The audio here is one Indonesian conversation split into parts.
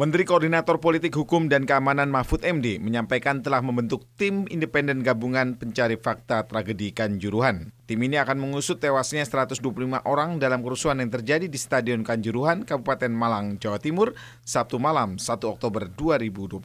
Menteri Koordinator Politik Hukum dan Keamanan Mahfud MD menyampaikan telah membentuk tim independen gabungan pencari fakta tragedi Kanjuruhan. Tim ini akan mengusut tewasnya 125 orang dalam kerusuhan yang terjadi di Stadion Kanjuruhan, Kabupaten Malang, Jawa Timur, Sabtu malam 1 Oktober 2022.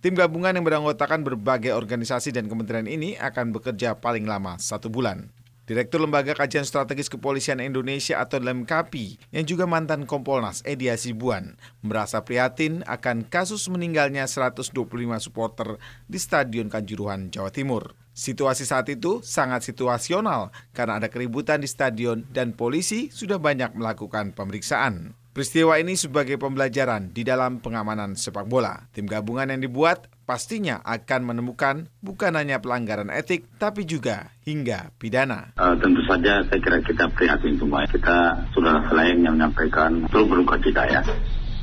Tim gabungan yang beranggotakan berbagai organisasi dan kementerian ini akan bekerja paling lama satu bulan. Direktur Lembaga Kajian Strategis Kepolisian Indonesia atau LEMKAPI yang juga mantan Kompolnas Edi Hasibuan merasa prihatin akan kasus meninggalnya 125 supporter di Stadion Kanjuruhan, Jawa Timur. Situasi saat itu sangat situasional karena ada keributan di stadion dan polisi sudah banyak melakukan pemeriksaan. Peristiwa ini sebagai pembelajaran di dalam pengamanan sepak bola. Tim gabungan yang dibuat pastinya akan menemukan bukan hanya pelanggaran etik, tapi juga hingga pidana. Uh, tentu saja saya kira kita prihatin semua. Kita sudah selain yang menyampaikan terus berduka cita ya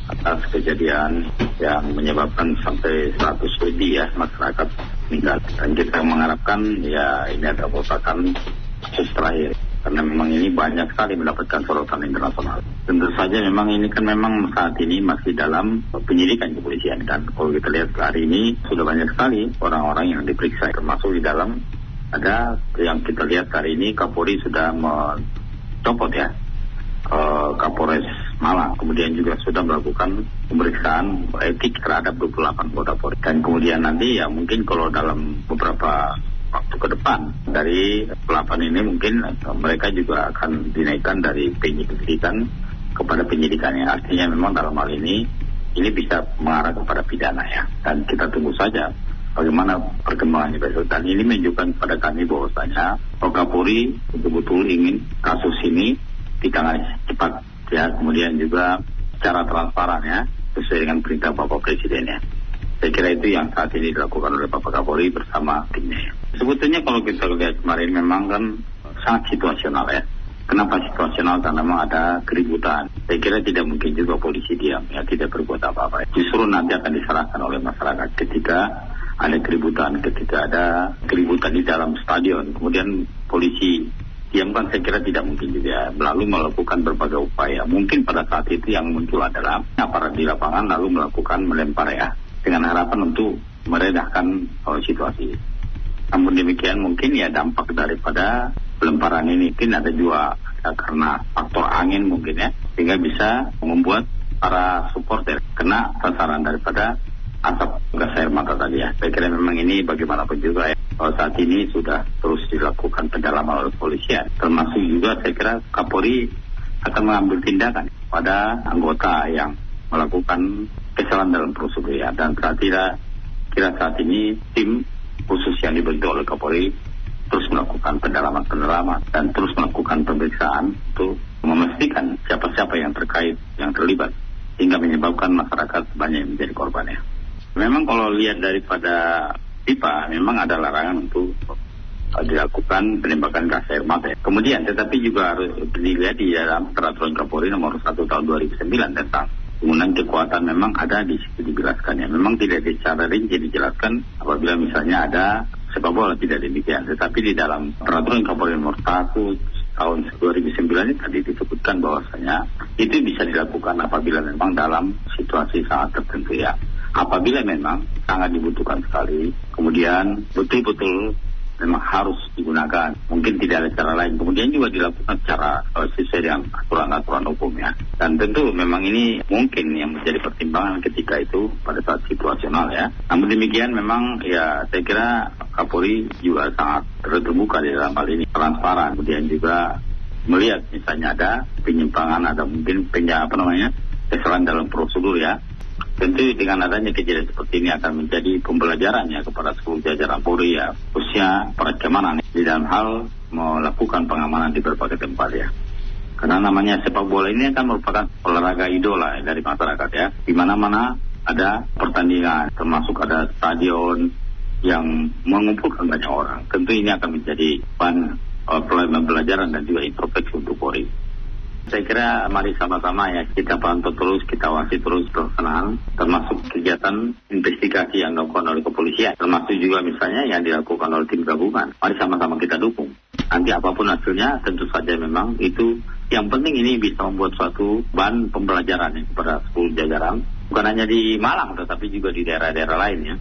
atas kejadian yang menyebabkan sampai 100 lebih ya masyarakat meninggal. Dan kita mengharapkan ya ini ada merupakan kasus terakhir karena memang ini banyak sekali mendapatkan sorotan internasional. Tentu saja memang ini kan memang saat ini masih dalam penyidikan kepolisian. Dan kalau kita lihat hari ini sudah banyak sekali orang-orang yang diperiksa termasuk di dalam. Ada yang kita lihat hari ini Kapolri sudah mencopot ya uh, Kapolres Malang. Kemudian juga sudah melakukan pemeriksaan etik terhadap 28 anggota Polri. Dan kemudian nanti ya mungkin kalau dalam beberapa waktu ke depan dari pelapan ini mungkin mereka juga akan dinaikkan dari penyidikan kepada penyidikannya. Artinya memang dalam hal ini ini bisa mengarah kepada pidana ya. Dan kita tunggu saja bagaimana perkembangannya besok. Dan ini menunjukkan kepada kami bahwasanya Kapolri betul-betul ingin kasus ini ditangani cepat ya. Kemudian juga secara transparan ya sesuai dengan perintah Bapak Presiden ya. Saya kira itu yang saat ini dilakukan oleh Bapak Kapolri bersama timnya. Sebetulnya kalau kita lihat kemarin memang kan sangat situasional ya. Kenapa situasional? Karena memang ada keributan. Saya kira tidak mungkin juga polisi diam, ya tidak berbuat apa-apa. Justru nanti akan diserahkan oleh masyarakat ketika ada keributan, ketika ada keributan di dalam stadion. Kemudian polisi diam kan saya kira tidak mungkin juga lalu melakukan berbagai upaya. Mungkin pada saat itu yang muncul adalah aparat di lapangan lalu melakukan melempar ya dengan harapan untuk meredahkan uh, situasi. Namun demikian mungkin ya dampak daripada pelemparan ini mungkin ada juga ya, karena faktor angin mungkin ya sehingga bisa membuat para supporter kena sasaran daripada asap gas air mata tadi ya. Saya kira memang ini bagaimanapun juga ya. Kalau saat ini sudah terus dilakukan pendalaman oleh polisian. Termasuk juga saya kira Kapolri akan mengambil tindakan pada anggota yang melakukan kesalahan dalam prosedur ya dan kira kira saat ini tim khusus yang dibentuk oleh Kapolri terus melakukan pendalaman-pendalaman dan terus melakukan pemeriksaan untuk memastikan siapa-siapa yang terkait yang terlibat hingga menyebabkan masyarakat banyak yang menjadi korbannya. Memang kalau lihat daripada pipa memang ada larangan untuk dilakukan penembakan gas air mata. Kemudian tetapi juga harus dilihat di dalam peraturan Kapolri nomor 1 tahun 2009 tentang penggunaan kekuatan memang ada di situ dijelaskan ya. Memang tidak secara rinci dijelaskan apabila misalnya ada sepak bola tidak demikian. Tetapi di dalam peraturan Kapolri nomor 1 tahun 2009 ini tadi disebutkan bahwasanya itu bisa dilakukan apabila memang dalam situasi sangat tertentu ya. Apabila memang sangat dibutuhkan sekali, kemudian betul-betul memang harus digunakan. Mungkin tidak ada cara lain. Kemudian juga dilakukan secara uh, sesuai dengan aturan-aturan hukumnya. Dan tentu memang ini mungkin yang menjadi pertimbangan ketika itu pada saat situasional ya. Namun demikian memang ya saya kira Kapolri juga sangat terbuka di dalam hal ini. Transparan. Kemudian juga melihat misalnya ada penyimpangan, ada mungkin penja apa namanya kesalahan dalam prosedur ya Tentu dengan adanya kejadian seperti ini akan menjadi pembelajaran ya kepada seluruh jajaran Polri ya, khususnya para keamanan di dalam hal melakukan pengamanan di berbagai tempat ya. Karena namanya sepak bola ini kan merupakan olahraga idola dari masyarakat ya. Di mana-mana ada pertandingan, termasuk ada stadion yang mengumpulkan banyak orang. Tentu ini akan menjadi bahan uh, pelajaran dan juga introspeksi untuk Polri. Saya kira mari sama-sama ya kita pantau terus, kita awasi terus pelaksanaan, termasuk kegiatan investigasi yang dilakukan oleh kepolisian, termasuk juga misalnya yang dilakukan oleh tim gabungan. Mari sama-sama kita dukung. Nanti apa pun hasilnya, tentu saja memang itu yang penting ini bisa membuat suatu bahan pembelajaran ya, kepada seluruh jajaran Bukan hanya di Malang, tetapi juga di daerah-daerah lainnya.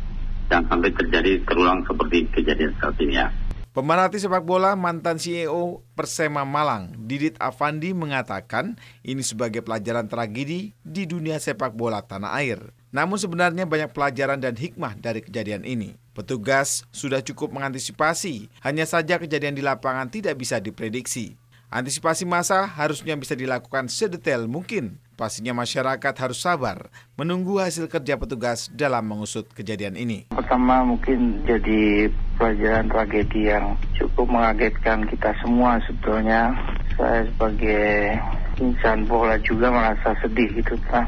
Jangan sampai terjadi terulang seperti kejadian saat ini ya. Pemerhati sepak bola mantan CEO Persema Malang, Didit Avandi mengatakan ini sebagai pelajaran tragedi di dunia sepak bola tanah air. Namun sebenarnya banyak pelajaran dan hikmah dari kejadian ini. Petugas sudah cukup mengantisipasi, hanya saja kejadian di lapangan tidak bisa diprediksi. Antisipasi masa harusnya bisa dilakukan sedetail mungkin. Pastinya masyarakat harus sabar menunggu hasil kerja petugas dalam mengusut kejadian ini. Pertama mungkin jadi pelajaran tragedi yang cukup mengagetkan kita semua sebetulnya. Saya sebagai insan bola juga merasa sedih gitu kan.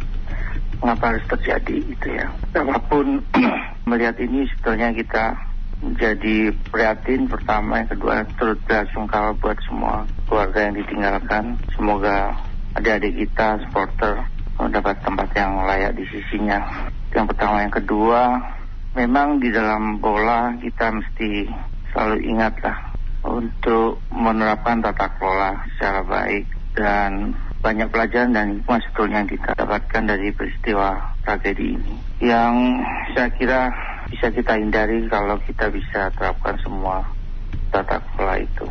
Mengapa harus terjadi gitu ya. Apa pun melihat ini sebetulnya kita menjadi prihatin pertama, yang kedua turut belasungkawa buat semua keluarga yang ditinggalkan. Semoga adik-adik kita, supporter, mendapat tempat yang layak di sisinya. Yang pertama, yang kedua, memang di dalam bola kita mesti selalu ingatlah untuk menerapkan tata kelola secara baik dan banyak pelajaran dan hikmah yang kita dapatkan dari peristiwa tragedi ini. Yang saya kira bisa kita hindari kalau kita bisa terapkan semua tata kelola itu.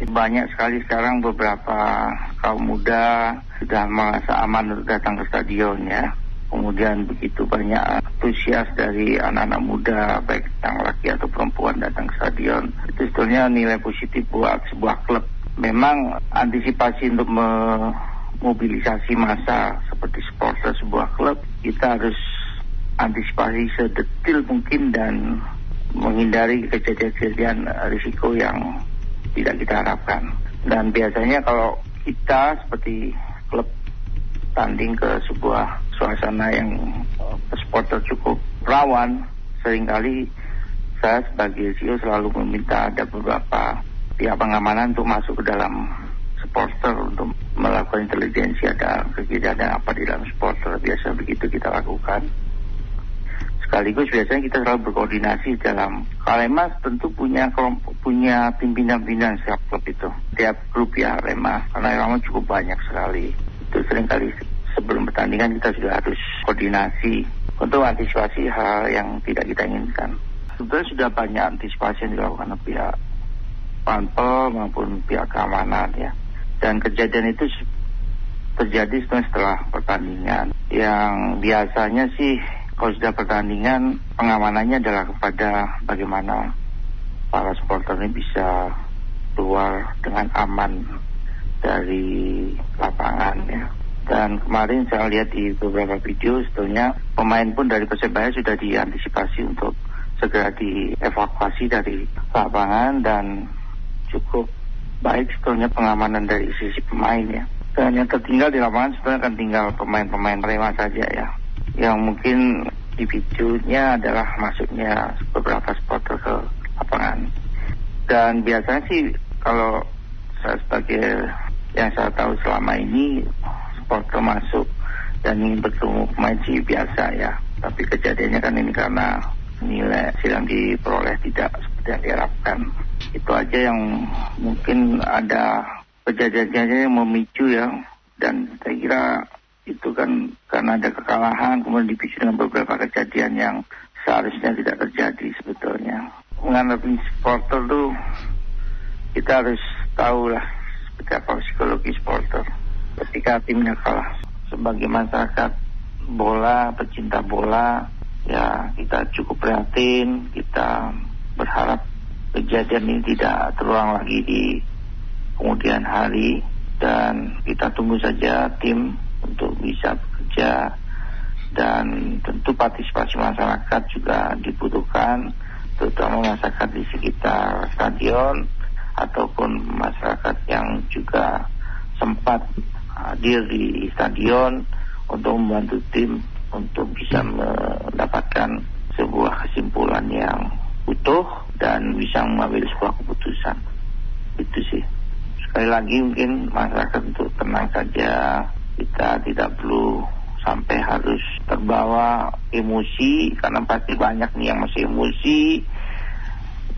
Banyak sekali sekarang beberapa kaum muda sudah merasa aman untuk datang ke stadion ya. Kemudian begitu banyak antusias dari anak-anak muda, baik yang laki atau perempuan datang ke stadion. Itu sebetulnya nilai positif buat sebuah klub. Memang antisipasi untuk memobilisasi massa seperti supporter sebuah klub, kita harus antisipasi sedetil mungkin dan menghindari kejadian-kejadian risiko yang tidak kita harapkan. Dan biasanya kalau kita seperti klub tanding ke sebuah suasana yang uh, supporter cukup rawan, sering kali saya sebagai CEO selalu meminta ada beberapa pihak pengamanan untuk masuk ke dalam supporter untuk melakukan intelijensi ada kejadian apa di dalam supporter biasa begitu kita lakukan. Sekaligus biasanya kita selalu berkoordinasi dalam Kalemas tentu punya kelompok punya pimpinan-pimpinan setiap klub itu. Tiap grup ya Arema karena Arema cukup banyak sekali. Itu sering kali sebelum pertandingan kita sudah harus koordinasi untuk antisipasi hal yang tidak kita inginkan. Sebetulnya sudah banyak antisipasi yang dilakukan oleh pihak panpel maupun pihak keamanan ya. Dan kejadian itu terjadi setelah pertandingan. Yang biasanya sih kalau sudah pertandingan pengamanannya adalah kepada bagaimana para supporter ini bisa keluar dengan aman dari lapangan ya. Dan kemarin saya lihat di beberapa video sebetulnya pemain pun dari Persebaya sudah diantisipasi untuk segera dievakuasi dari lapangan dan cukup baik sebetulnya pengamanan dari sisi pemain ya. Dan yang tertinggal di lapangan sebetulnya akan tinggal pemain-pemain Rema saja ya yang mungkin di videonya adalah masuknya beberapa supporter ke lapangan. Dan biasanya sih kalau saya sebagai yang saya tahu selama ini supporter masuk dan ingin bertemu pemain biasa ya. Tapi kejadiannya kan ini karena nilai yang diperoleh tidak seperti yang diharapkan. Itu aja yang mungkin ada kejadian-kejadian yang memicu ya. Dan saya kira itu kan karena ada kekalahan kemudian dipicu dengan beberapa kejadian yang seharusnya tidak terjadi sebetulnya. Menghadapi supporter tuh kita harus tahu lah seperti apa psikologi supporter ketika timnya kalah. Sebagai masyarakat bola, pecinta bola, ya kita cukup prihatin, kita berharap kejadian ini tidak terulang lagi di kemudian hari dan kita tunggu saja tim untuk bisa bekerja dan tentu partisipasi masyarakat juga dibutuhkan terutama masyarakat di sekitar stadion ataupun masyarakat yang juga sempat hadir di stadion untuk membantu tim untuk bisa mendapatkan sebuah kesimpulan yang utuh dan bisa mengambil sebuah keputusan. Itu sih. Sekali lagi mungkin masyarakat untuk tenang saja. Kita tidak perlu sampai harus terbawa emosi karena pasti banyak nih yang masih emosi.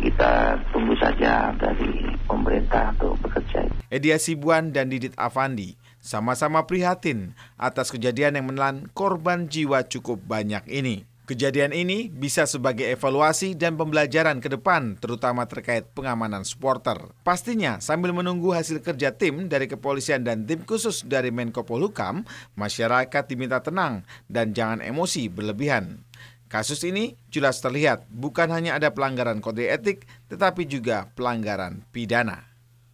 Kita tunggu saja dari pemerintah untuk bekerja. Edia Sibuan dan Didit Avandi sama-sama prihatin atas kejadian yang menelan korban jiwa cukup banyak ini. Kejadian ini bisa sebagai evaluasi dan pembelajaran ke depan, terutama terkait pengamanan supporter. Pastinya, sambil menunggu hasil kerja tim dari kepolisian dan tim khusus dari Menko Polhukam, masyarakat diminta tenang dan jangan emosi berlebihan. Kasus ini jelas terlihat bukan hanya ada pelanggaran kode etik, tetapi juga pelanggaran pidana.